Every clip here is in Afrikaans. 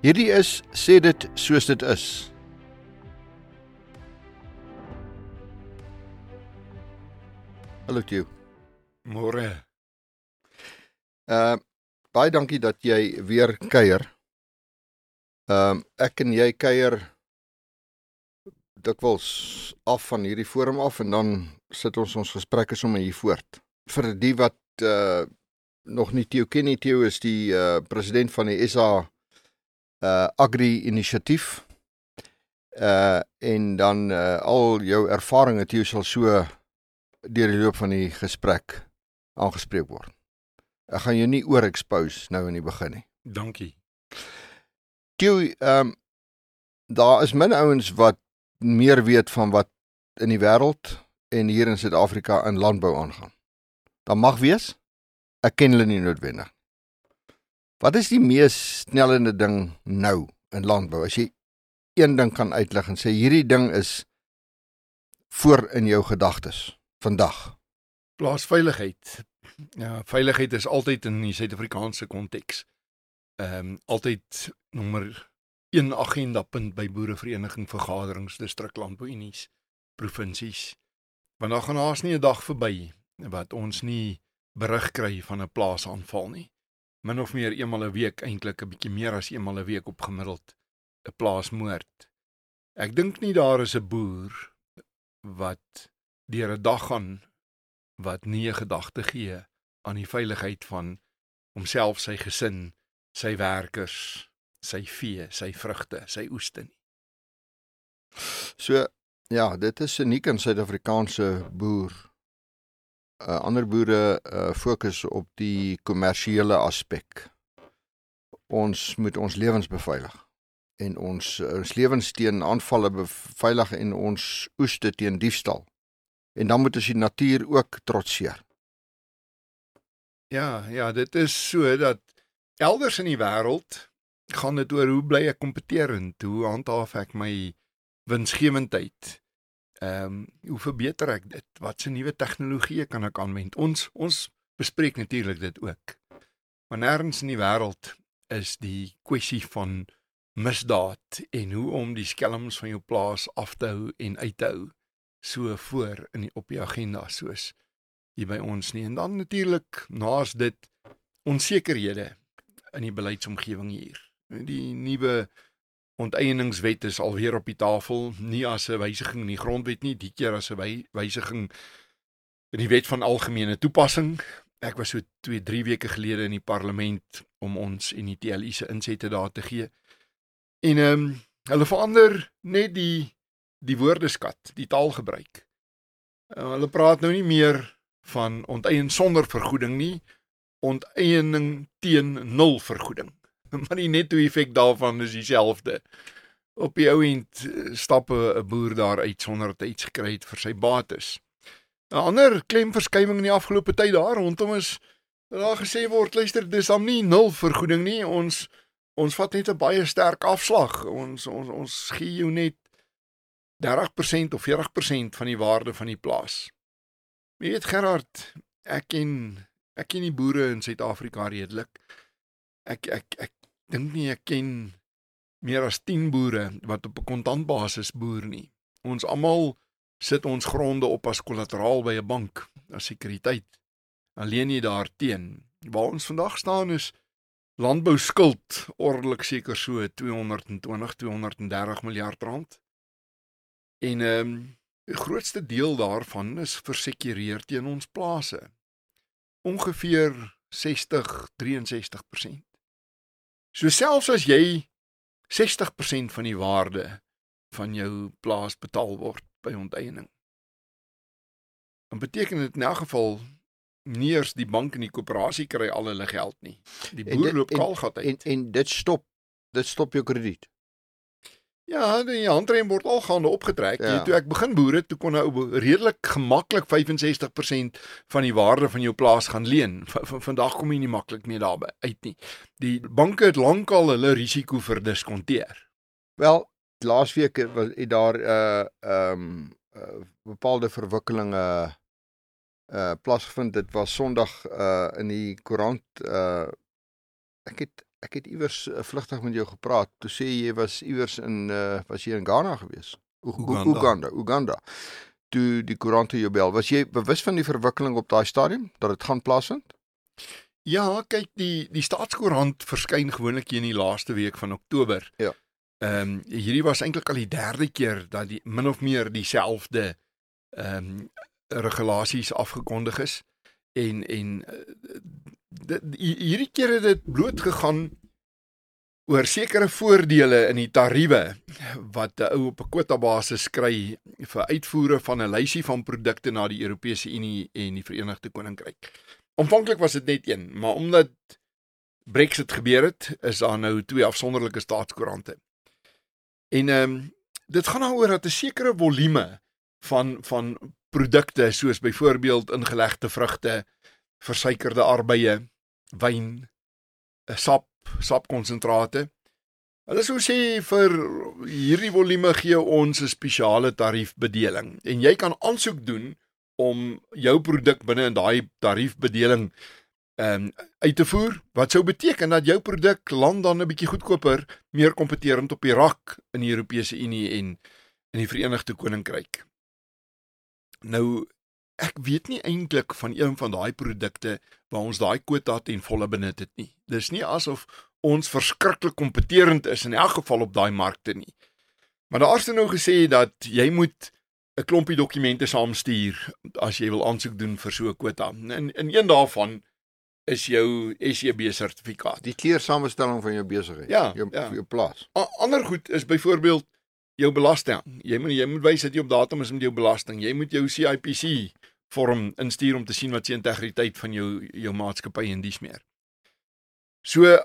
Hierdie is sê dit soos dit is. Hallo Tjeu. Môre. Uh baie dankie dat jy weer kuier. Ehm uh, ek en jy kuier dikwels af van hierdie forum af en dan sit ons ons gesprekke sommer hier voort. Vir die wat uh nog nie Theo ken nie, Theo is die uh president van die SA uh Agri Inisiatief. Uh en dan uh al jou ervarings het jy sal so deur die loop van die gesprek aangespreek word. Ek gaan jou nie oor expose nou in die begin nie. Dankie. Jy ehm um, daar is min ouens wat meer weet van wat in die wêreld en hier in Suid-Afrika in landbou aangaan. Dan mag wees. Ek ken hulle nie noodwendig. Wat is die mees snellende ding nou in landbou? As jy een ding kan uitlig en sê hierdie ding is voor in jou gedagtes vandag. Plaasveiligheid. Ja, veiligheid is altyd in die Suid-Afrikaanse konteks. Ehm um, altyd nommer 1 agenda punt by boerevereniging vergaderings, distrik landbouunies, provinsies. Want daar gaan haas nie 'n dag verby wat ons nie berig kry van 'n plaasaanval nie min of meer eenmal 'n week eintlik 'n bietjie meer as eenmal 'n week op gemiddeld 'n plaasmoord. Ek dink nie daar is 'n boer wat deur 'n dag gaan wat nie 'n gedagte gee aan die veiligheid van homself, sy gesin, sy werkers, sy vee, sy vrugte, sy oeste nie. So ja, dit is uniek in Suid-Afrikaanse boer uh, ander boere uh, fokus op die kommersiële aspek. Ons moet ons lewens beveilig en ons ons lewens teen aanvalle beveilig en ons oeste teen diefstal. En dan moet ons die natuur ook trotseer. Ja, ja, dit is so dat elders in die wêreld gaan dit oor hoe bly ek kompeterend, hoe handhaaf ek my winsgewendheid Ehm um, hoe verbeter ek dit? Watse nuwe tegnologieë kan ek aanwend? Ons ons bespreek natuurlik dit ook. Maar nêrens in die wêreld is die kwessie van misdaad en hoe om die skelms van jou plaas af te hou en uit te hou so voor in die op die agenda soos hier by ons nie. En dan natuurlik naas dit onsekerhede in die beleidsomgewing hier. Die nuwe onteieningswet is alweer op die tafel, nie as 'n wysiging in die grondwet nie, die keer as 'n wysiging in die wet van algemene toepassing. Ek was so 2, 3 weke gelede in die parlement om ons en die TLI se insette daar te gee. En ehm um, hulle verander net die die woordeskat, die taalgebruik. Uh, hulle praat nou nie meer van onteien sonder vergoeding nie, onteiening teen nul vergoeding. maar die netto effek daarvan is dieselfde. Op die ou end eh, stap 'n boer daar uit sonder dat hy iets gekry het vir sy bates. 'n Ander klemverskywing in die afgelope tyd daar rondom is daar gesê word, luister, dis hom nie nul vergoeding nie. Ons ons vat net 'n baie sterk afslag. Ons ons ons gee jou net 30% of 40% van die waarde van die plaas. Jy weet Gerard, ek ken ek ken die boere in Suid-Afrika redelik. Ek ek ek dink nie ek ken meer as 10 boere wat op 'n kontantbasis boer nie. Ons almal sit ons gronde op as kollateraal by 'n bank as sekuriteit. Alleen nie daarteen. Waar ons vandag staan is landbou skuld ordelik seker so 220 230 miljard rand. En ehm um, die grootste deel daarvan is versekureer teen ons plase. Ongeveer 60 63%. So selfs as jy 60% van die waarde van jou plaas betaal word by onteiening. Dan beteken dit in elk geval nie eers die bank en die koöperasie kry al hulle geld nie. Die boer loop kaalgat uit. En en dit stop dit stop jou krediet. Ja, die handrem word al gaande opgetrek. Ja. Toe ek begin boere, toe kon 'n ou redelik gemaklik 65% van die waarde van jou plaas gaan leen. V vandag kom jy nie maklik meer daarby uit nie. Die banke het lankal hulle risiko verdiskonteer. Wel, laasweek was daar 'n uh, ehm um, uh, bepaalde verwikkelinge uh plaasgevind. Dit was Sondag uh in die koerant uh ek het ek het iewers uh, vlugtig met jou gepraat. Toe sê jy was iewers in uh was jy in Ghana gewees? Uganda. Uganda, Uganda. Toe die koerante jou bel, was jy bewus van die verwikkeling op daai stadium dat dit gaan plaasvind? Ja, kyk die die staatskoerant verskyn gewoonlik in die laaste week van Oktober. Ja. Ehm um, hierdie was eintlik al die derde keer dat die min of meer dieselfde ehm um, regulasies afgekondig is en en uh, hierdie keer het dit bloot gegaan oor sekere voordele in die tariewe wat 'n ou op 'n kwota basis kry vir uitvoere van 'n lysie van produkte na die Europese Unie en die Verenigde Koninkryk. Aanvanklik was dit net een, maar omdat Brexit gebeur het, is daar nou twee afsonderlike staatskoerante. En ehm um, dit gaan daaroor dat 'n sekere volume van van produkte soos byvoorbeeld ingelegde vrugte, versuikerde arbeie, wyn, 'n sap, sapkonsentrate. Hulle sou sê vir hierdie volume gee ons 'n spesiale tariefbedeling en jy kan aansoek doen om jou produk binne in daai tariefbedeling ehm um, uit te voer wat sou beteken dat jou produk land dan 'n bietjie goedkoper, meer kompeterend op die rak in die Europese Unie en in die Verenigde Koninkryk. Nou ek weet nie eintlik van een van daai produkte waar ons daai kwota ten volle benut het nie. Dis nie asof ons verskriklik kompeterend is in elk geval op daai markte nie. Maar daar is nou gesê dat jy moet 'n klompie dokumente saamstuur as jy wil aansoek doen vir so 'n kwota. En in een daarvan is jou SEB sertifikaat. Die kleursamestelling van jou besigheid, ja, jou ja. jou plaas. A ander goed is byvoorbeeld jou belasting. Jy moet jy moet wys dat jy op datum is met jou belasting. Jy moet jou CIPC vorm instuur om te sien wat se integriteit van jou jou maatskappy en dies meer. So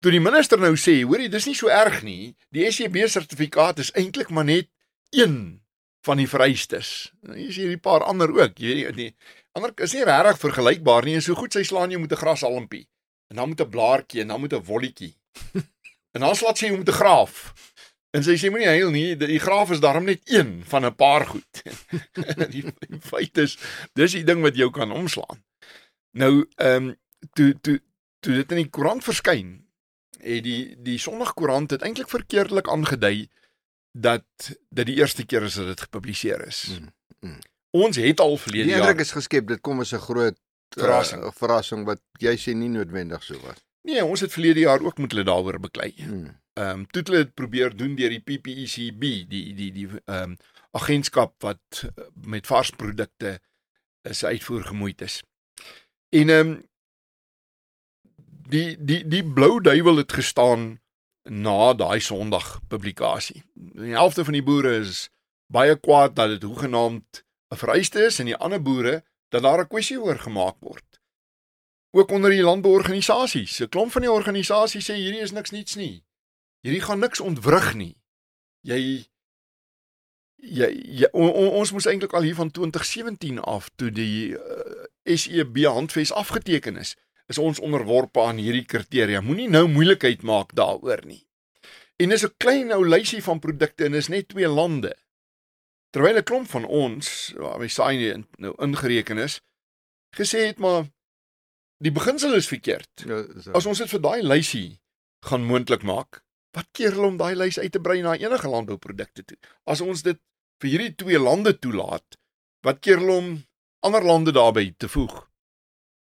toe die minister nou sê, hoorie, dis nie so erg nie. Die SEB sertifikaat is eintlik maar net een van die vereistes. Nou hier is hier 'n paar ander ook. Jy weet die ander is nie regtig vergelykbaar nie. So goed sy slaan jy met 'n grashalmpie en dan met 'n blaartjie en dan met 'n wolletjie. en dan slaat sy jy met 'n graaf. En sy sê moenie huil nie, die, graaf is daarom net een van 'n paar goed. die, die feit is dis die ding wat jou kan omslaan. Nou ehm um, toe toe toe dit in die koerant verskyn, het die die Sondagkoerant dit eintlik verkeerdelik aangedui dat dit die eerste keer is dat dit gepubliseer is. Mm, mm. Ons het al verlede jaar. Die indruk is geskep dit kom as 'n groot verrassing, uh, verrassing wat jy sê nie noodwendig so was. Nee, ons het verlede jaar ook met hulle daaroor beklei. Mm. Ehm um, toe hulle dit probeer doen deur die PPECB, die die die ehm um, agentskap wat uh, met vars produkte is uitvoer gemoeid is. En ehm um, die die die blou duiwel het gestaan na daai Sondag publikasie. Die helfte van die boere is baie kwaad dat dit hoegenaamd 'n vereiste is en die ander boere dat daar 'n kwessie oor gemaak word. Ook onder die landbouorganisasies. 'n Klomp van die organisasies sê hierdie is niks niets nie. Hierdie gaan niks ontwrig nie. Jy jy, jy on, on, ons moes eintlik al hier van 2017 af toe die uh, SEB handves afgeteken is is ons onderworpe aan hierdie kriteria. Moenie nou moeilikheid maak daaroor nie. En dis 'n klein ou lysie van produkte en is net twee lande. Terwyl 'n klomp van ons, waar my saai nou ingereken is, gesê het maar die beginsel is verkeerd. Ja, so. As ons dit vir daai lysie gaan moontlik maak, wat keer hulle om daai lys uit te brei na enige landbouprodukte toe? As ons dit vir hierdie twee lande toelaat, wat keer hulle om ander lande daarbey te voeg?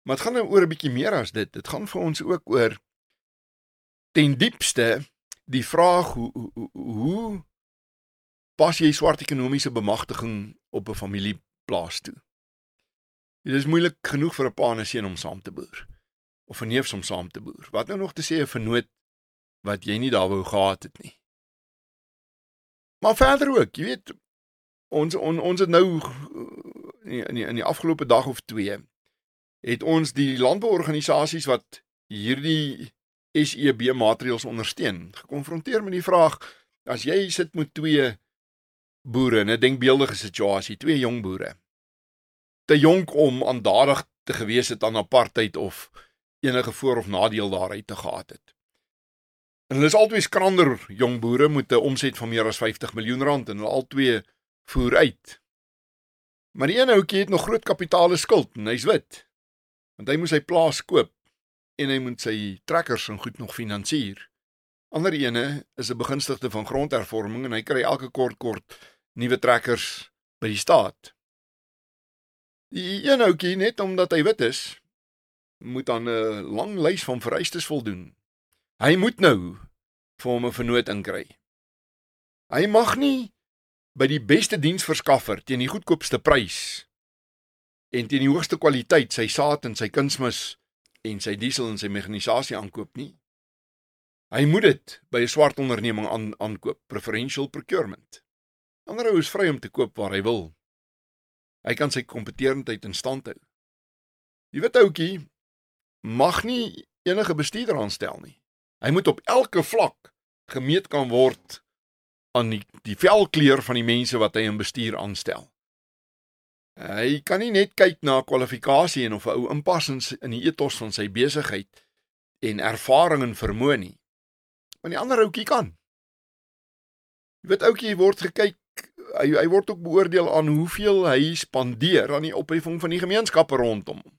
Maar dit gaan nou oor 'n bietjie meer as dit. Dit gaan vir ons ook oor ten diepste die vraag hoe hoe, hoe pas jy swart ekonomiese bemagtiging op 'n familieplaas toe? Dit is moeilik genoeg vir 'n pa en 'n seun om saam te boer of 'n neef om saam te boer. Wat nou nog te sê 'n vernoot wat jy nie daar wou gehad het nie. Maar verder ook, jy weet ons on, ons het nou in die, in die afgelope dag of 2 het ons die landbouorganisasies wat hierdie SEB maatreëls ondersteun gekonfronteer met die vraag as jy sit met twee boere in 'n denkbeeldige situasie, twee jong boere te jonk om aandadig te gewees het aan apartheid of enige voor of nadeel daaruit te gehad het. En hulle is albei skrander jong boere met 'n omset van meer as 50 miljoen rand en hulle albei voer uit. Maar die een ouetjie het nog groot kapitaal skuld en hy's wit want hy moes sy plaas koop. en hy moet sy trekkers en goed nog finansier. Ander ene is 'n begunstigde van grondhervorming en hy kry elke kort kort nuwe trekkers by die staat. Die een ouetjie net omdat hy wit is, moet aan 'n lang lys van vereistes voldoen. Hy moet nou vir hom 'n vernoot inkry. Hy mag nie by die beste diensverskaffer teen die goedkoopste prys en teen die hoogste kwaliteit sy saad en sy kunsmis en sy diesel en sy mekanisasie aankoop nie. Hy moet dit by 'n swart onderneming aan aankoop, preferential procurement. Ander ou is vry om te koop waar hy wil. Hy kan sy kompetitiwiteit in stand hou. Die wit ouetjie mag nie enige bestuurder aanstel nie. Hy moet op elke vlak gemeet kan word aan die die velkleur van die mense wat hy in bestuur aanstel. Hy kan nie net kyk na kwalifikasie en of 'n ou inpas in, in die etos van sy besigheid en ervaring en vermoë nie. Maar die ander ouetjie kan. Jy weet ouetjie word gekyk hy hy word ook beoordeel aan hoeveel hy spandeer aan die opheffing van die gemeenskappe rondom hom.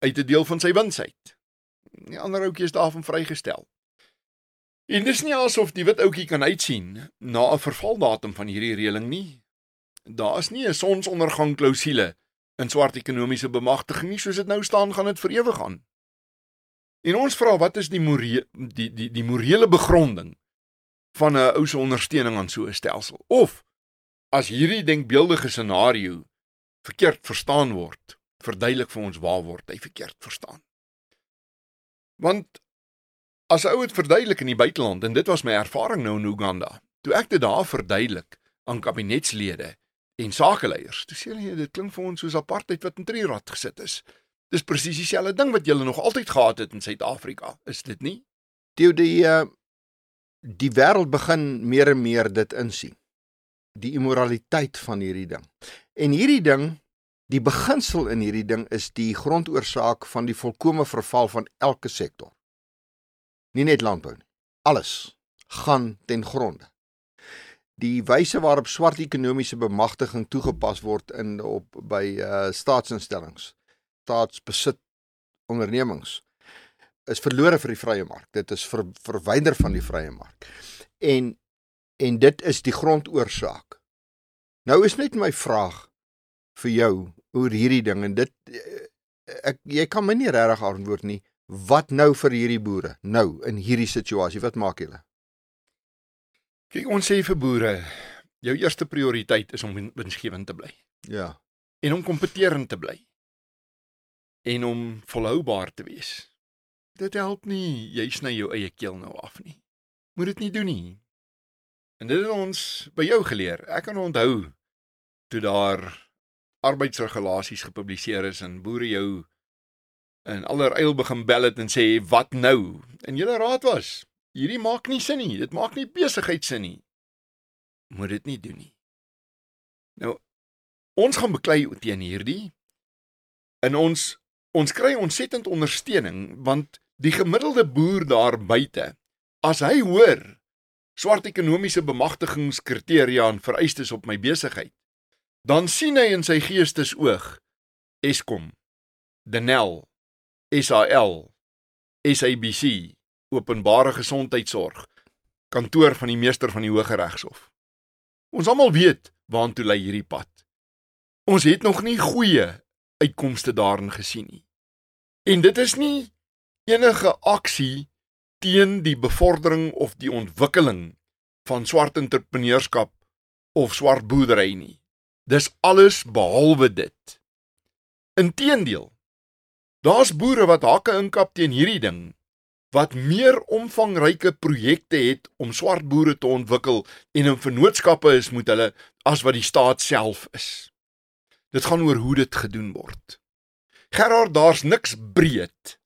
Uit 'n deel van sy wins uit. Die ander ouetjie is daarvan vrygestel. En dis nie asof die wit ouetjie kan uitsien na 'n vervaldatum van hierdie reëling nie. Daar is nie 'n sonsondergang klousule in swart ekonomiese bemagtiging nie, soos dit nou staan gaan dit vir ewig aan. En ons vra wat is die morele die die die morele begronding van 'n ou se ondersteuning aan so 'n stelsel? Of as hierdie denkbeeldige scenario verkeerd verstaan word, verduidelik vir ons waar word hy verkeerd verstaan? Want as 'n ou dit verduidelik in die buiteland en dit was my ervaring nou in Uganda, toe ek dit daar verduidelik aan kabinetslede en sakeleiers. Toe sê hulle dit klink vir ons soos apartheid wat in Trirad gesit is. Dis presies dieselfde ding wat julle nog altyd gehad het in Suid-Afrika, is dit nie? Toe die uh, die wêreld begin meer en meer dit insien. Die immoraliteit van hierdie ding. En hierdie ding, die beginsel in hierdie ding is die grondoorsaak van die volkomme verval van elke sektor. Nie net landbou nie. Alles gaan ten gronde die wyse waarop swart ekonomiese bemagtiging toegepas word in op by uh staatsinstellings staatsbesit ondernemings is verlore vir die vrye mark dit is ver, verwyder van die vrye mark en en dit is die grondoorsaak nou is net my vraag vir jou oor hierdie ding en dit eh, ek jy kan my nie regtig antwoord nie wat nou vir hierdie boere nou in hierdie situasie wat maak julle Kyk, ons sê vir boere, jou eerste prioriteit is om winsgewend te bly. Ja. En om kompeterend te bly. En om volhoubaar te wees. Dit help nie jy sny jou eie keel nou af nie. Moet dit nie doen nie. En dit het ons by jou geleer. Ek kan onthou toe daar arbeidsregulasies gepubliseer is en boere jou in alleryl begin bel het en sê wat nou? En julle raad was Hierdie maak nie sin nie. Dit maak nie besigheid sin nie. Moet dit nie doen nie. Nou ons gaan beklei teen hierdie in ons ons kry ontsettend ondersteuning want die gemiddelde boer daar buite as hy hoor swart ekonomiese bemagtigingskriteria en vereistes op my besigheid dan sien hy in sy geestesoog Eskom Denel SAL SABC openbare gesondheidsorg kantoor van die meester van die hoë regshof. Ons almal weet waantoe lei hierdie pad. Ons het nog nie goeie uitkomste daarin gesien nie. En dit is nie enige aksie teen die bevordering of die ontwikkeling van swart entrepreneurskap of swart boerdery nie. Dis alles behalwe dit. Inteendeel, daar's boere wat hakke inkap teen hierdie ding wat meer omvangryke projekte het om swart boere te ontwikkel en in vennootskappe is met hulle as wat die staat self is. Dit gaan oor hoe dit gedoen word. Gerard, daar's niks breed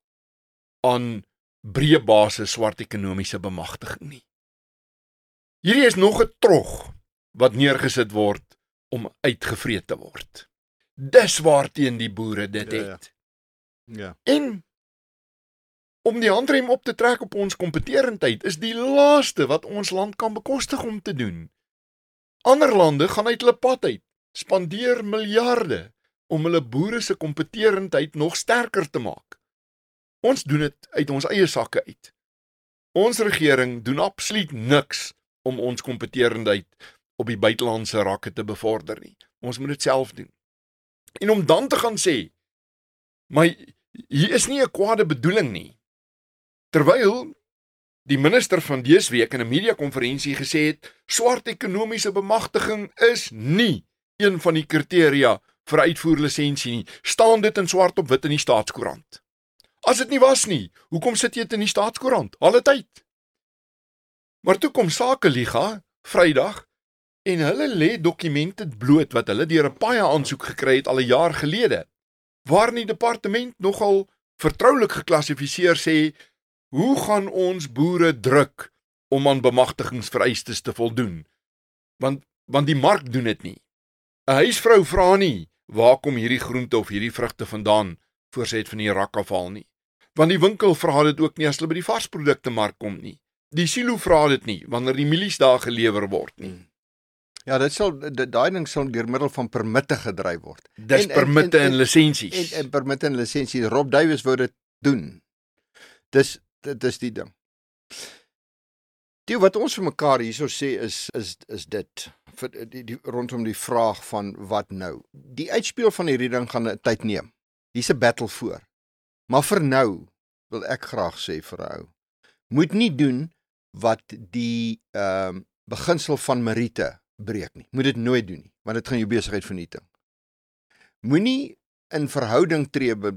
aan breë basis swart ekonomiese bemagtiging nie. Hierdie is nog 'n trog wat neergesit word om uitgevreet te word. Dis waarteen die boere dit ja, ja. het. Ja. ja. En om die handrem op te trek op ons kompetitiwiteit is die laaste wat ons land kan bekostig om te doen. Ander lande gaan uit hulle pad uit, spandeer miljarde om hulle boere se kompetitiwiteit nog sterker te maak. Ons doen dit uit ons eie sakke uit. Ons regering doen absoluut niks om ons kompetitiwiteit op die buitelandse rakke te bevorder nie. Ons moet dit self doen. En om dan te gaan sê, maar hier is nie 'n kwade bedoeling nie. Terwyl die minister van dese week in 'n media konferensie gesê het swart ekonomiese bemagtiging is nie een van die kriteria vir uitvoerlisensie nie, staan dit in swart op wit in die staatskoerant. As dit nie was nie, hoekom sit jy dit in die staatskoerant? Alle tyd. Maar toe kom Sakeliga Vrydag en hulle lê dokumente bloot wat hulle deur 'n paie aansoek gekry het al 'n jaar gelede. Waar in die departement nogal vertroulik geklassifiseer sê hoe gaan ons boere druk om aan bemagtigingsvereistes te voldoen? Want want die mark doen dit nie. 'n Huisvrou vra nie waar kom hierdie groente of hierdie vrugte vandaan voor sy dit van die rak afhaal nie. Want die winkel vra dit ook nie as hulle by die varsprodukte mark kom nie. Die silo vra dit nie wanneer die mielies daar gelewer word nie. Ja, dit sal daai ding sal deur middel van permitte gedryf word. Dis permitte en, en, en lisensies. En, en permitte en lisensies. Rob Davies wou dit doen. Dis dit is die ding. Die wat ons vir mekaar hierso sê is is is dit vir die, die rondom die vraag van wat nou. Die uitspeel van hierdie ding gaan 'n tyd neem. Hier's 'n battle voor. Maar vir nou wil ek graag sê vir ou moet nie doen wat die ehm uh, beginsel van Merite breek nie. Moet dit nooit doen nie, want dit gaan jou besigheid vernietig. Moenie in verhouding tree by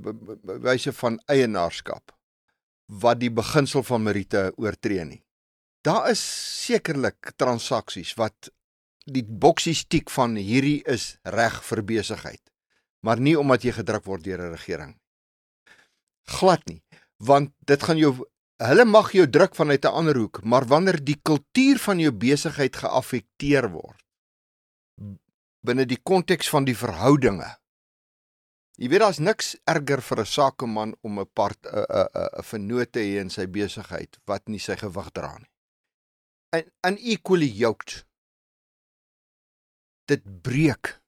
wyse van eienaarskap wat die beginsel van Merite oortree nie. Daar is sekerlik transaksies wat die boksies tik van hierdie is reg vir besigheid, maar nie omdat jy gedruk word deur 'n regering. Glad nie, want dit gaan jou Hulle mag jou druk vanuit 'n ander hoek, maar wanneer die kultuur van jou besigheid geaffekteer word binne die konteks van die verhoudinge. Jy weet daar's niks erger vir 'n sakeman om 'n part 'n 'n 'n vernoot te hê in sy besigheid wat nie sy gewig dra nie. En unequally yoked. Dit breek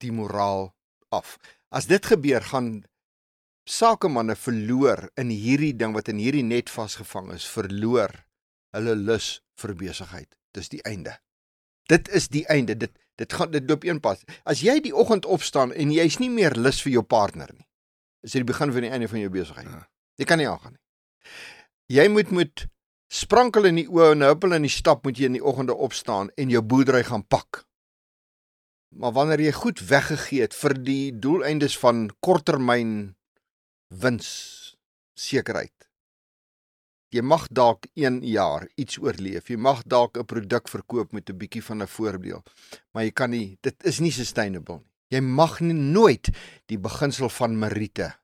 die moraal af. As dit gebeur, gaan sakemanne verloor in hierdie ding wat in hierdie net vasgevang is, verloor hulle lus vir besigheid. Dis die einde. Dit is die einde. Dit dit gaan dit loop een pas. As jy die oggend opstaan en jy's nie meer lus vir jou partner nie, is dit die begin van die einde van jou besigheid. Ja. Jy kan nie aangaan nie. Jy moet moet sprankel in die oë en huppel in die stap moet jy in die oggende opstaan en jou boerdery gaan pak. Maar wanneer jy goed weggegee het vir die doeleindes van korttermyn wins sekerheid. Jy mag dalk 1 jaar iets oorleef. Jy mag dalk 'n produk verkoop met 'n bietjie van 'n voordeel. Maar jy kan nie dit is nie sustainable nie. Jy mag nie nooit die beginsel van Merite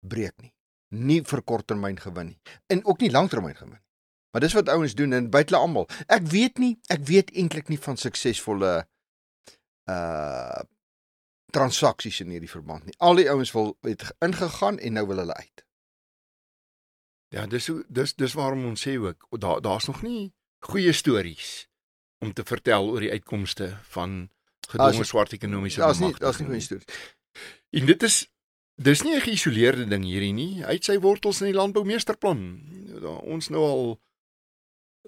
breek nie. Nie vir korttermyn gewin nie en ook nie langtermyn gewin nie. Maar dis wat ouens doen en buite almal. Ek weet nie, ek weet eintlik nie van suksesvolle uh transaksies in hierdie verband nie. Al die ouens wil het ingegaan en nou wil hulle uit. Ja, dis dis dis waarom ons sê ook daar daar's nog nie goeie stories om te vertel oor die uitkomste van gedwonge swart ekonomiese bemagtiging. Daar's nie daar's nie goeie stories. En dit is dis nie 'n geïsoleerde ding hierdie nie. Hy het sy wortels in die landboumeesterplan. Ons nou al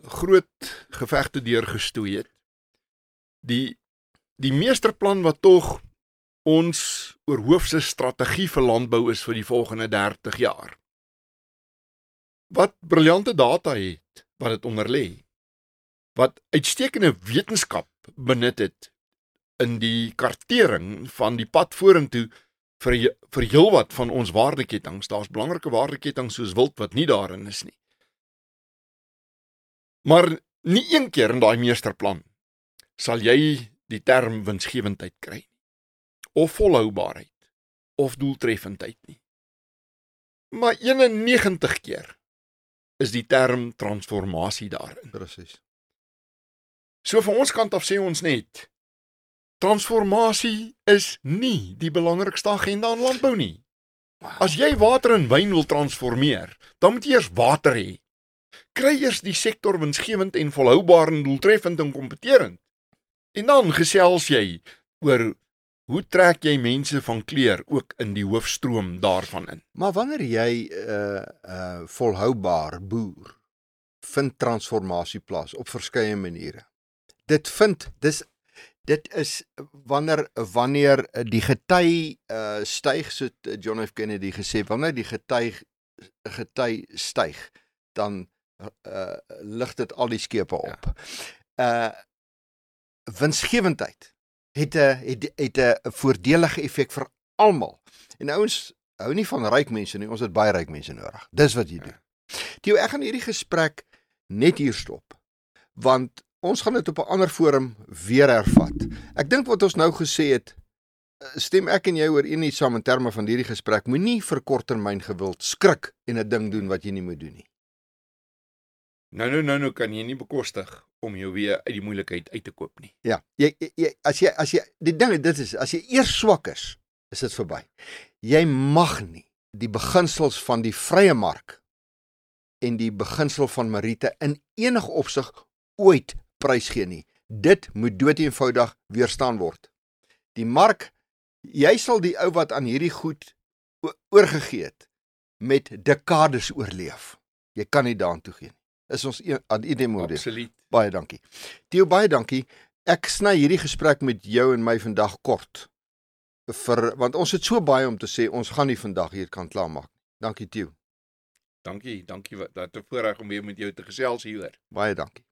groot gevegte deurgestoei het. Die die meesterplan wat tog ons oorhoofse strategie vir landbou is vir die volgende 30 jaar. Wat briljante data het wat dit onder lê. Wat uitstekende wetenskap benut het in die kartering van die pad vorentoe vir vir heelwat van ons waardeketings. Daar's belangrike waardeketings soos wild wat nie daarin is nie. Maar nie een keer in daai meesterplan sal jy die term winsgewendheid kry of volhoubaarheid of doeltreffendheid nie. Maar 91 keer is die term transformasie daarin. Presies. So van ons kant af sê ons net transformasie is nie die belangrikste agenda in landbou nie. As jy water in wyn wil transformeer, dan moet jy eers water hê. Kry eers die sektor winsgewend en volhoubaar en doeltreffend en kompeterend. En dan gesels jy oor Hoe trek jy mense van kleur ook in die hoofstroom daarvan in? Maar wanneer jy 'n uh, uh volhoubaar boer vind transformasie plaas op verskeie maniere. Dit vind dis dit is wanneer wanneer die gety uh styg so John F Kennedy gesê wanneer die gety gety styg dan uh lig dit al die skepe op. Ja. Uh winsgewendheid het 'n het het 'n voordelige effek vir almal. En ouens hou nie van ryk mense nie, ons het baie ryk mense nodig. Dis wat jy doen. Theo, ek gaan hierdie gesprek net hier stop. Want ons gaan dit op 'n ander forum weer hervat. Ek dink wat ons nou gesê het, eh, stem ek en jy oor een nie saam in terme van hierdie gesprek. Moenie vir korttermyn gewild skrik en 'n ding doen wat jy nie moet doen nie. Nou nou nou nou kan jy nie bekostig om jou weer uit die moeilikheid uit te koop nie. Ja, jy, jy as jy as jy die ding dit is as jy eers swak is, is dit verby. Jy mag nie die beginsels van die vrye mark en die beginsel van Marite in enige opsig ooit prysgee nie. Dit moet doeteenvoudig weerstaan word. Die mark jy sal die ou wat aan hierdie goed oorgegee het met dekades oorleef. Jy kan nie daartoe gee nie is ons aan idemode. Absoluut. Baie dankie. Theo baie dankie. Ek sny hierdie gesprek met jou en my vandag kort. vir want ons het so baie om te sê. Ons gaan nie vandag hier kan klaarmaak nie. Dankie Theo. Dankie, dankie dat 'n voorreg om weer met jou te gesels hier. Baie dankie.